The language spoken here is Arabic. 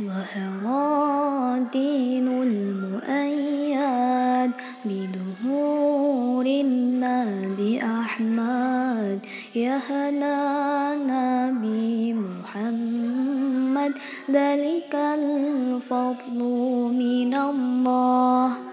ظهر دين المؤيد بدهور النبي أحمد. يا نبي محمد ذلك الفضل من الله.